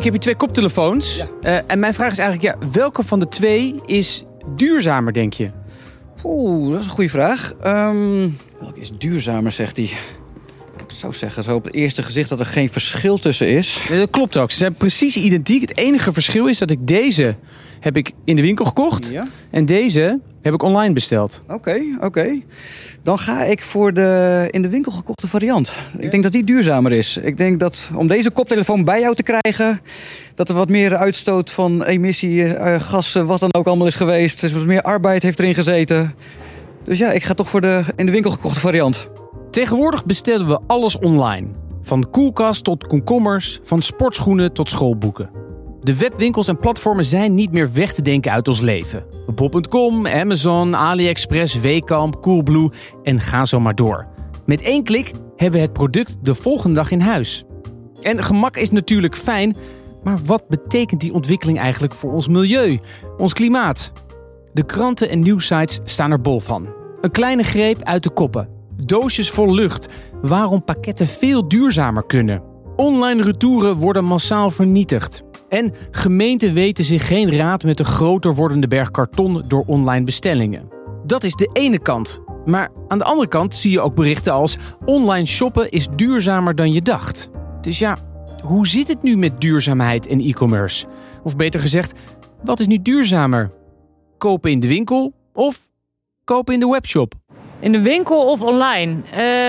Ik heb hier twee koptelefoons. Uh, en mijn vraag is eigenlijk, ja, welke van de twee is duurzamer, denk je? Oeh, dat is een goede vraag. Um, welke is duurzamer, zegt hij? Zou zeggen, zo op het eerste gezicht dat er geen verschil tussen is. dat klopt ook. Ze zijn precies identiek. Het enige verschil is dat ik deze heb ik in de winkel gekocht. Ja? En deze heb ik online besteld. Oké, oké. Dan ga ik voor de in de winkel gekochte variant. Ik denk dat die duurzamer is. Ik denk dat om deze koptelefoon bij jou te krijgen... dat er wat meer uitstoot van emissiegassen, wat dan ook allemaal is geweest. Dus wat meer arbeid heeft erin gezeten. Dus ja, ik ga toch voor de in de winkel gekochte variant. Tegenwoordig bestellen we alles online. Van koelkast tot komkommers, van sportschoenen tot schoolboeken. De webwinkels en platformen zijn niet meer weg te denken uit ons leven. Bol.com, Amazon, AliExpress, Wekamp, Coolblue en ga zo maar door. Met één klik hebben we het product de volgende dag in huis. En gemak is natuurlijk fijn, maar wat betekent die ontwikkeling eigenlijk voor ons milieu, ons klimaat? De kranten en nieuwsites staan er bol van. Een kleine greep uit de koppen. Doosjes vol lucht. Waarom pakketten veel duurzamer kunnen. Online retouren worden massaal vernietigd. En gemeenten weten zich geen raad met de groter wordende berg karton door online bestellingen. Dat is de ene kant. Maar aan de andere kant zie je ook berichten als online shoppen is duurzamer dan je dacht. Dus ja, hoe zit het nu met duurzaamheid en e-commerce? Of beter gezegd, wat is nu duurzamer? Kopen in de winkel of kopen in de webshop? In de winkel of online?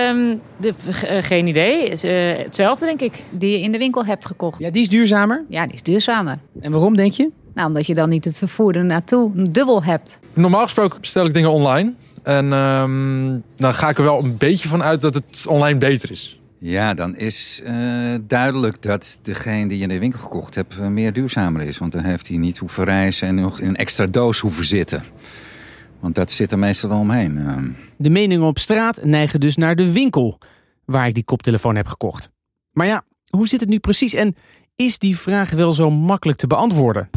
Um, de, uh, geen idee. Is, uh, hetzelfde, denk ik. Die je in de winkel hebt gekocht. Ja, die is duurzamer? Ja, die is duurzamer. En waarom, denk je? Nou, omdat je dan niet het vervoer er naartoe dubbel hebt. Normaal gesproken bestel ik dingen online. En um, dan ga ik er wel een beetje van uit dat het online beter is. Ja, dan is uh, duidelijk dat degene die je in de winkel gekocht hebt meer duurzamer is. Want dan heeft hij niet hoeven reizen en nog in een extra doos hoeven zitten. Want dat zit er meestal wel omheen. Ehm. De meningen op straat neigen dus naar de winkel waar ik die koptelefoon heb gekocht. Maar ja, hoe zit het nu precies en is die vraag wel zo makkelijk te beantwoorden?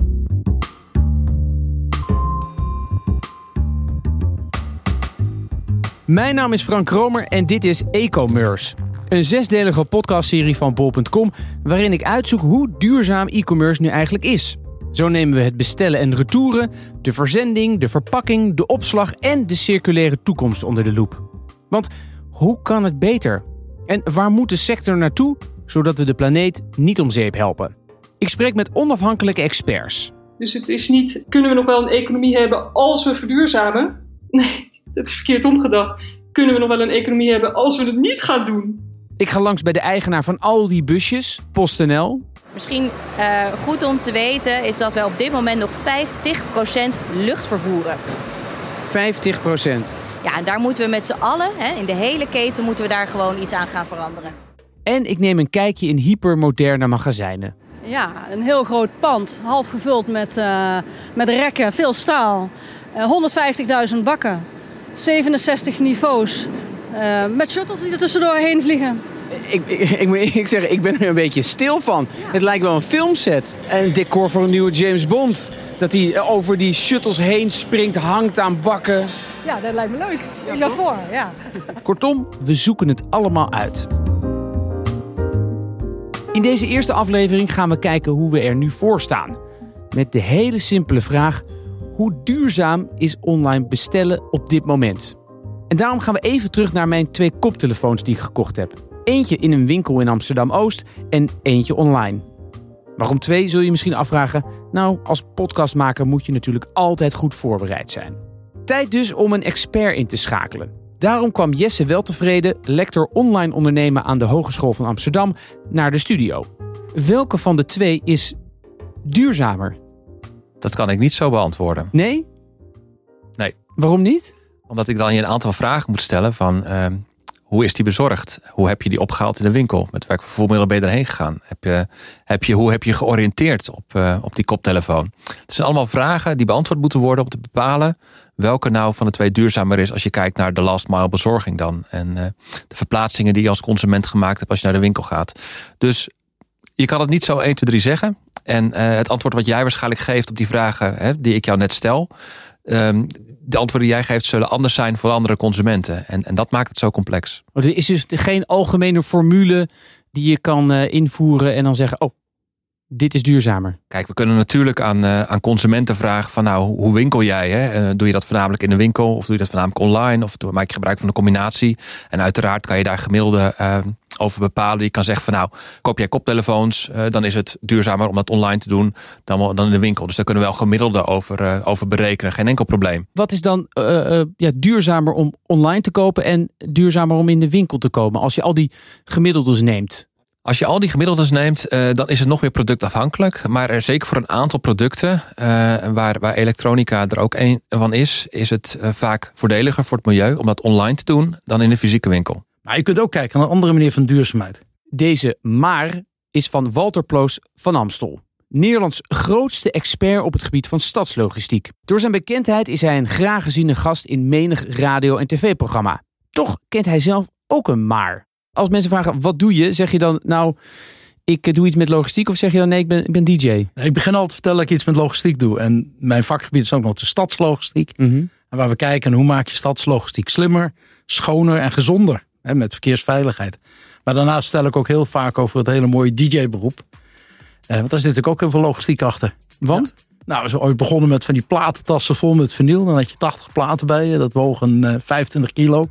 Mijn naam is Frank Kromer en dit is E-commerce. Een zesdelige podcastserie van bol.com waarin ik uitzoek hoe duurzaam e-commerce nu eigenlijk is. Zo nemen we het bestellen en retouren, de verzending, de verpakking, de opslag en de circulaire toekomst onder de loep. Want hoe kan het beter? En waar moet de sector naartoe zodat we de planeet niet om zeep helpen? Ik spreek met onafhankelijke experts. Dus het is niet, kunnen we nog wel een economie hebben als we verduurzamen? Nee, dat is verkeerd omgedacht. Kunnen we nog wel een economie hebben als we het niet gaan doen? Ik ga langs bij de eigenaar van al die busjes, PostNL. Misschien uh, goed om te weten is dat we op dit moment nog 50% lucht vervoeren. 50%? Ja, en daar moeten we met z'n allen, hè, in de hele keten, moeten we daar gewoon iets aan gaan veranderen. En ik neem een kijkje in hypermoderne magazijnen. Ja, een heel groot pand, half gevuld met, uh, met rekken, veel staal. Uh, 150.000 bakken, 67 niveaus, uh, met shuttles die er tussendoor heen vliegen. Ik, ik, ik, moet ik zeggen, ik ben er een beetje stil van. Het lijkt wel een filmset. Een decor voor een nieuwe James Bond. Dat hij over die shuttles heen springt, hangt aan bakken. Ja, dat lijkt me leuk. ik ben voor, ja. Kortom, we zoeken het allemaal uit. In deze eerste aflevering gaan we kijken hoe we er nu voor staan. Met de hele simpele vraag: hoe duurzaam is online bestellen op dit moment? En daarom gaan we even terug naar mijn twee koptelefoons die ik gekocht heb. Eentje in een winkel in Amsterdam Oost en eentje online. Waarom twee, zul je misschien afvragen? Nou, als podcastmaker moet je natuurlijk altijd goed voorbereid zijn. Tijd dus om een expert in te schakelen. Daarom kwam Jesse Weltevreden, lector online ondernemen aan de Hogeschool van Amsterdam, naar de studio. Welke van de twee is duurzamer? Dat kan ik niet zo beantwoorden. Nee? Nee. Waarom niet? Omdat ik dan je een aantal vragen moet stellen van... Uh, hoe is die bezorgd? Hoe heb je die opgehaald in de winkel? Met welke vervoermiddelen ben je erheen gegaan? Heb je, heb je, hoe heb je georiënteerd op, uh, op die koptelefoon? Het zijn allemaal vragen die beantwoord moeten worden om te bepalen welke nou van de twee duurzamer is als je kijkt naar de last mile bezorging dan. En uh, de verplaatsingen die je als consument gemaakt hebt als je naar de winkel gaat. Dus je kan het niet zo 1, 2, 3 zeggen. En uh, het antwoord wat jij waarschijnlijk geeft op die vragen hè, die ik jou net stel, um, de antwoorden die jij geeft zullen anders zijn voor andere consumenten. En, en dat maakt het zo complex. Er is dus geen algemene formule die je kan uh, invoeren en dan zeggen: Oh, dit is duurzamer? Kijk, we kunnen natuurlijk aan, uh, aan consumenten vragen van nou, hoe winkel jij? Hè? Uh, doe je dat voornamelijk in de winkel of doe je dat voornamelijk online? Of doe, maak je gebruik van de combinatie? En uiteraard kan je daar gemiddelde uh, over bepalen. Je kan zeggen van nou, koop jij koptelefoons, dan is het duurzamer om dat online te doen dan, dan in de winkel. Dus daar kunnen we wel gemiddelde over, over berekenen. Geen enkel probleem. Wat is dan ja, duurzamer om online te kopen en duurzamer om in de winkel te komen? Als je al die gemiddeldes neemt. Als je al die gemiddeldes neemt, uh, dan is het nog meer productafhankelijk. Maar er, zeker voor een aantal producten, uh, waar, waar elektronica er ook een van is, is het uh, vaak voordeliger voor het milieu om dat online te doen dan in de fysieke winkel. Maar je kunt ook kijken naar een andere manier van duurzaamheid. Deze maar is van Walter Ploos van Amstel. Nederlands grootste expert op het gebied van stadslogistiek. Door zijn bekendheid is hij een graag geziene gast in menig radio- en tv-programma. Toch kent hij zelf ook een maar. Als mensen vragen, wat doe je? Zeg je dan, nou, ik doe iets met logistiek. Of zeg je dan, nee, ik ben, ik ben DJ? Ik begin altijd te vertellen dat ik iets met logistiek doe. En mijn vakgebied is ook nog de stadslogistiek. Mm -hmm. En waar we kijken, hoe maak je stadslogistiek slimmer, schoner en gezonder. Hè, met verkeersveiligheid. Maar daarnaast stel ik ook heel vaak over het hele mooie DJ-beroep. Eh, want daar zit natuurlijk ook heel veel logistiek achter. Want? Ja? Nou, we zijn ooit begonnen met van die platentassen vol met vinyl. Dan had je 80 platen bij je. Dat wogen uh, 25 kilo.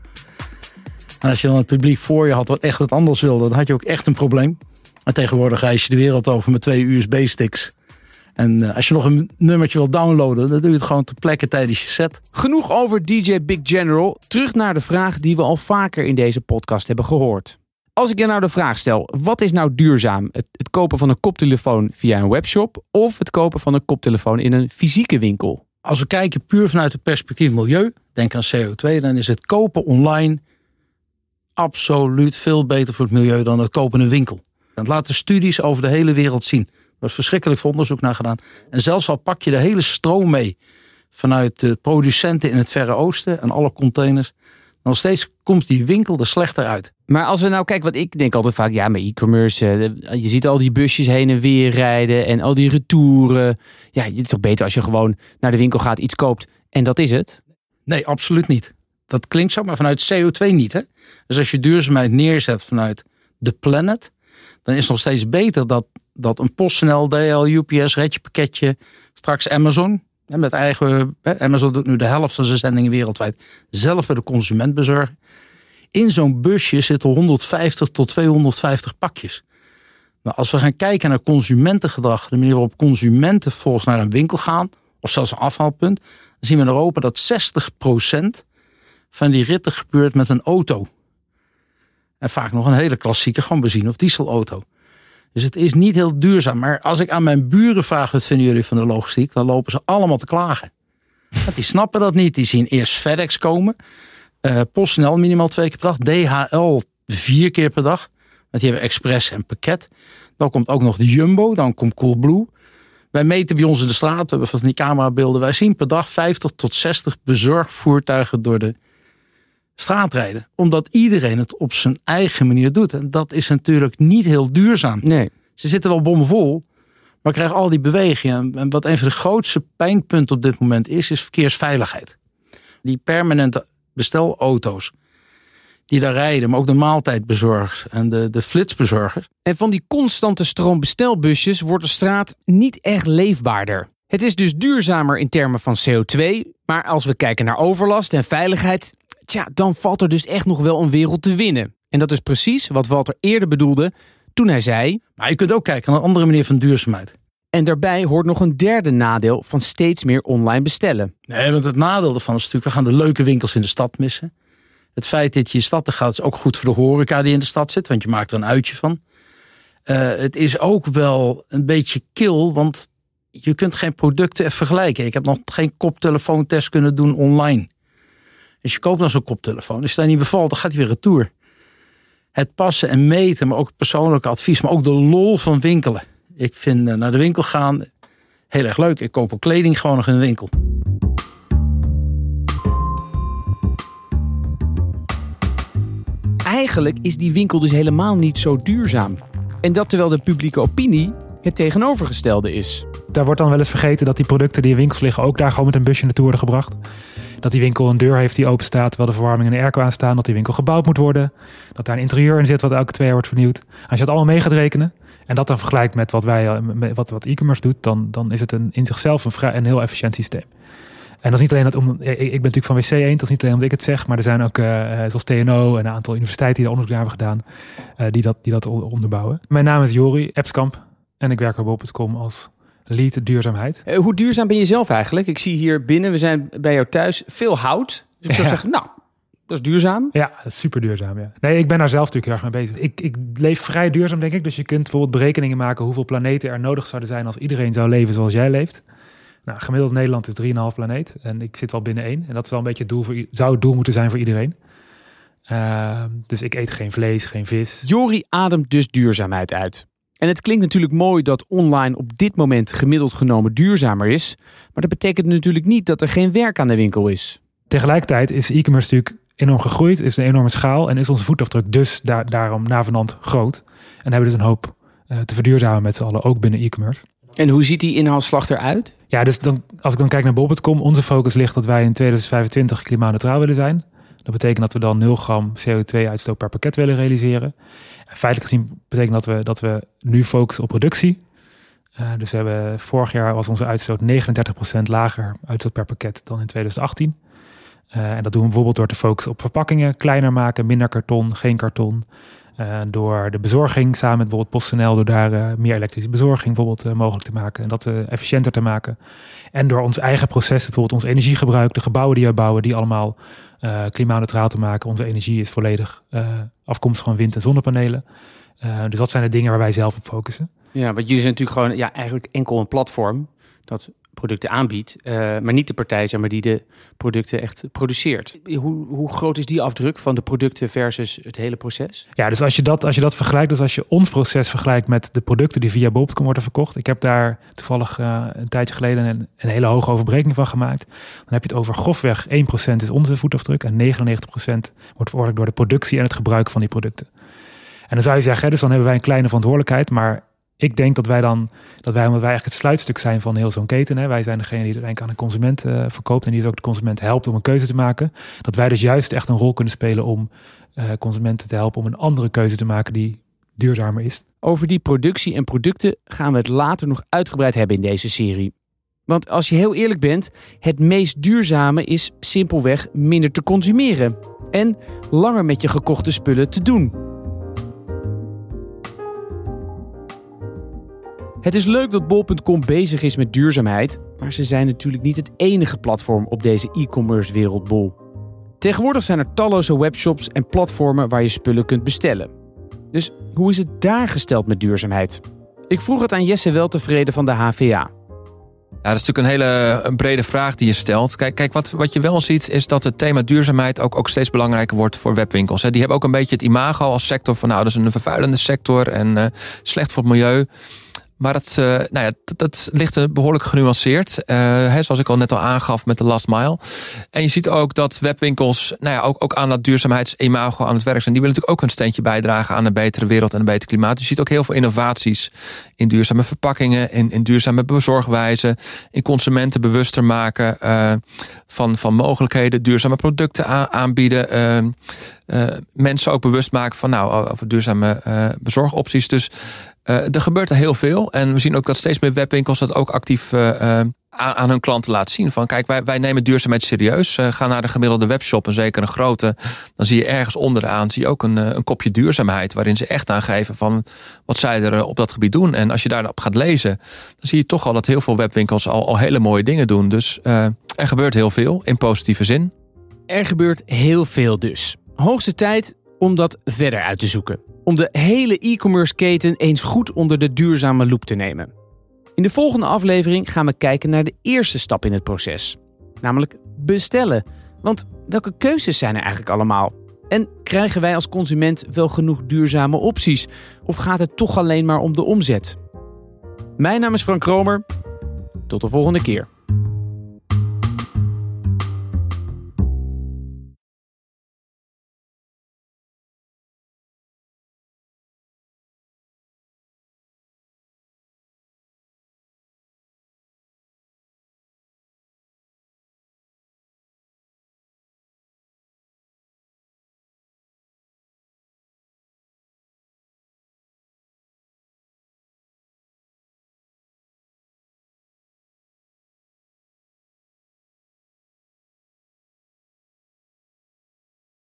En als je dan het publiek voor je had wat echt wat anders wilde, dan had je ook echt een probleem. En tegenwoordig reis je de wereld over met twee USB-sticks. En uh, als je nog een nummertje wil downloaden, dan doe je het gewoon ter plekke tijdens je set. Genoeg over DJ Big General. Terug naar de vraag die we al vaker in deze podcast hebben gehoord. Als ik je nou de vraag stel, wat is nou duurzaam? Het, het kopen van een koptelefoon via een webshop of het kopen van een koptelefoon in een fysieke winkel? Als we kijken puur vanuit het perspectief milieu, denk aan CO2, dan is het kopen online absoluut veel beter voor het milieu dan het kopen in een winkel. Dat laten studies over de hele wereld zien. Er is verschrikkelijk veel onderzoek naar gedaan. En zelfs al pak je de hele stroom mee vanuit de producenten in het Verre Oosten en alle containers, nog steeds komt die winkel er slechter uit. Maar als we nou kijken, wat ik denk altijd vaak, ja, met e-commerce, je ziet al die busjes heen en weer rijden en al die retouren. Ja, het is toch beter als je gewoon naar de winkel gaat, iets koopt en dat is het? Nee, absoluut niet. Dat klinkt zo, maar vanuit CO2 niet. Hè? Dus als je duurzaamheid neerzet vanuit de planet, dan is het nog steeds beter dat, dat een PostNL, DL, UPS, Redje Pakketje, straks Amazon, met eigen, Amazon doet nu de helft van zijn zendingen wereldwijd zelf bij de consument bezorgen. In zo'n busje zitten 150 tot 250 pakjes. Nou, als we gaan kijken naar consumentengedrag, de manier waarop consumenten volgens naar een winkel gaan, of zelfs een afhaalpunt, dan zien we in Europa dat 60% van die ritten gebeurt met een auto. En vaak nog een hele klassieke, gewoon benzine- of dieselauto. Dus het is niet heel duurzaam. Maar als ik aan mijn buren vraag, wat vinden jullie van de logistiek? Dan lopen ze allemaal te klagen. Want die snappen dat niet. Die zien eerst FedEx komen. Uh, PostNL minimaal twee keer per dag. DHL vier keer per dag. Want die hebben express en pakket. Dan komt ook nog de Jumbo. Dan komt Coolblue. Wij meten bij ons in de straat. We hebben van die camerabeelden. Wij zien per dag 50 tot 60 bezorgvoertuigen door de straat rijden. Omdat iedereen het op zijn eigen manier doet. En dat is natuurlijk niet heel duurzaam. Nee. Ze zitten wel bomvol, maar krijgen al die bewegingen. En wat een van de grootste pijnpunten op dit moment is, is verkeersveiligheid. Die permanente bestelauto's die daar rijden, maar ook de maaltijdbezorgers en de, de flitsbezorgers. En van die constante stroom bestelbusjes wordt de straat niet echt leefbaarder. Het is dus duurzamer in termen van CO2, maar als we kijken naar overlast en veiligheid, tja, dan valt er dus echt nog wel een wereld te winnen. En dat is precies wat Walter eerder bedoelde toen hij zei... Maar je kunt ook kijken naar een andere manier van duurzaamheid. En daarbij hoort nog een derde nadeel van steeds meer online bestellen. Nee, want het nadeel ervan is natuurlijk, we gaan de leuke winkels in de stad missen. Het feit dat je in de stad gaat is ook goed voor de horeca die in de stad zit, want je maakt er een uitje van. Uh, het is ook wel een beetje kil, want je kunt geen producten vergelijken. Ik heb nog geen koptelefoontest kunnen doen online. Dus je koopt dan zo'n koptelefoon. Als je dat niet bevalt, dan gaat hij weer retour. Het passen en meten, maar ook het persoonlijke advies. Maar ook de lol van winkelen. Ik vind naar de winkel gaan heel erg leuk. Ik koop ook kleding gewoon nog in de winkel. Eigenlijk is die winkel dus helemaal niet zo duurzaam. En dat terwijl de publieke opinie het tegenovergestelde is. Daar wordt dan wel eens vergeten dat die producten die in winkels liggen ook daar gewoon met een busje naartoe worden gebracht. Dat die winkel een deur heeft die open staat terwijl de verwarming en de airco aanstaan. Dat die winkel gebouwd moet worden. Dat daar een interieur in zit wat elke twee jaar wordt vernieuwd. Als je dat allemaal mee gaat rekenen en dat dan vergelijkt met wat wij, eh, wat, wat e-commerce doet, dan, dan is het een, in zichzelf een, vrij, een heel efficiënt systeem. En dat is niet alleen dat om. Ik, ben natuurlijk van WC 1, dat is niet alleen omdat ik het zeg, maar er zijn ook, uh, zoals TNO en een aantal universiteiten die daar onderzoek naar hebben gedaan, die, dat, die dat onderbouwen. Mijn naam is Jori Epskamp en ik werk bij bol.com als lead duurzaamheid. Uh, hoe duurzaam ben je zelf eigenlijk? Ik zie hier binnen, we zijn bij jou thuis, veel hout. Dus ik zou Ja. zeggen, nou, dat is duurzaam. Ja, dat is super duurzaam. Ja. Nee, ik ben daar zelf natuurlijk heel erg mee bezig. Ik, ik leef vrij duurzaam, denk ik. Dus je kunt bijvoorbeeld berekeningen maken hoeveel planeten er nodig zouden zijn als iedereen zou leven zoals jij leeft. Nou, gemiddeld Nederland is 3,5 planeet. En ik zit wel binnen één. En dat is wel een beetje het doel voor, zou het doel moeten zijn voor iedereen. Ehm, dus ik eet geen vlees, geen vis. Jori ademt dus duurzaamheid uit. En het klinkt natuurlijk mooi dat online op dit moment gemiddeld genomen duurzamer is. Maar dat betekent natuurlijk niet dat er geen werk aan de winkel is. Tegelijkertijd is e-commerce natuurlijk enorm gegroeid, is een enorme schaal en is onze voetafdruk dus daar, daarom navenant groot. En hebben we dus een hoop eh, te verduurzamen met z'n allen, ook binnen e-commerce. En hoe ziet die inhaalslag eruit? Ja, dus dan, als ik dan kijk naar bol.com, onze focus ligt dat wij in 2025 klimaatneutraal willen zijn. Dat betekent dat we dan 0 gram CO2-uitstoot per pakket willen realiseren. En feitelijk gezien betekent dat we, dat we nu focussen op productie. Eh, dus we hebben, vorig jaar was onze uitstoot 39% lager uitstoot per pakket dan in 2018. Eh, en dat doen we bijvoorbeeld door te focussen op verpakkingen, kleiner maken, minder karton, geen karton. Eh, door de bezorging samen met bijvoorbeeld PostNL, door daar eh, meer elektrische bezorging bijvoorbeeld eh, mogelijk te maken en dat efficiënter te maken. En door ons eigen proces, bijvoorbeeld ons energiegebruik, de gebouwen die we bouwen, die allemaal klimaatneutraal te maken. Onze energie is volledig afkomstig van wind- en zonnepanelen. Dus dat zijn de dingen waar wij zelf op focussen. Ja, want jullie zijn natuurlijk gewoon ja, eigenlijk enkel een platform dat producten aanbiedt, eh, maar niet de partij zeg maar, die de producten echt produceert. Hoe, hoe groot is die afdruk van de producten versus het hele proces? Ja, dus als je dat, als je dat vergelijkt, dus als je ons proces vergelijkt met de producten die via bol.com worden verkocht. Ik heb daar toevallig eh, een tijdje geleden een, een hele hoge overbreking van gemaakt. Dan heb je het over grofweg 1% is onze voetafdruk en 99% wordt veroorzaakt door de productie en het gebruik van die producten. En dan zou je zeggen, dus dan hebben wij een kleine verantwoordelijkheid, maar ik denk dat wij dan, dat wij, omdat wij eigenlijk het sluitstuk zijn van heel zo'n keten, hè, wij zijn degene die aan de consument eh, verkoopt en die dus ook de consument helpt om een keuze te maken, dat wij dus juist echt een rol kunnen spelen om eh, consumenten te helpen om een andere keuze te maken die duurzamer is. Over die productie en producten gaan we het later nog uitgebreid hebben in deze serie. Want als je heel eerlijk bent, het meest duurzame is simpelweg minder te consumeren en langer met je gekochte spullen te doen. Het is leuk dat bol.com bezig is met duurzaamheid, maar ze zijn natuurlijk niet het enige platform op deze e-commerce wereldbol. Tegenwoordig zijn er talloze webshops en platformen waar je spullen kunt bestellen. Dus hoe is het daar gesteld met duurzaamheid? Ik vroeg het aan Jesse Weltevreden van de HVA. Ja, dat is natuurlijk een hele een brede vraag die je stelt. Kijk, kijk wat, wat je wel ziet is dat het thema duurzaamheid ook, ook steeds belangrijker wordt voor webwinkels. Die hebben ook een beetje het imago als sector van nou, dat is een vervuilende sector en eh, slecht voor het milieu. Maar dat, eh, nou ja, dat, dat ligt behoorlijk genuanceerd. Eh, hè, zoals ik al net al aangaf met de last mile. En je ziet ook dat webwinkels nou ja, ook, ook aan dat duurzaamheidsimago aan het werk zijn. Die willen natuurlijk ook een steentje bijdragen aan een betere wereld en een beter klimaat. Dus je ziet ook heel veel innovaties in duurzame verpakkingen, in, in duurzame bezorgwijzen, in consumenten bewuster maken eh, van, van mogelijkheden, duurzame producten aanbieden. eh, eh, mensen ook bewust maken van nou, over duurzame bezorgopties. Dus er gebeurt er heel veel. En we zien ook dat steeds meer webwinkels dat ook actief eh, eh, aan, hun klanten laten zien. Van kijk, wij, wij nemen duurzaamheid serieus. Eh, ga naar de gemiddelde webshop, en zeker een grote. Dan zie je ergens onderaan zie je ook een, eh, een kopje duurzaamheid. Waarin ze echt aangeven van wat zij er eh, op dat gebied doen. En als je daarop gaat lezen, dan zie je toch al dat heel veel webwinkels al, al hele mooie dingen doen. Dus eh, er gebeurt heel veel in positieve zin. Er gebeurt heel veel dus. Hoogste tijd om dat verder uit te zoeken. Om de hele e-commerce keten eens goed onder de duurzame loep te nemen. In de volgende aflevering gaan we kijken naar de eerste stap in het proces. Namelijk bestellen. Want welke keuzes zijn er eigenlijk allemaal? En krijgen wij als consument wel genoeg duurzame opties? Of gaat het toch alleen maar om de omzet? Mijn naam is Frank Kromer. Tot de volgende keer.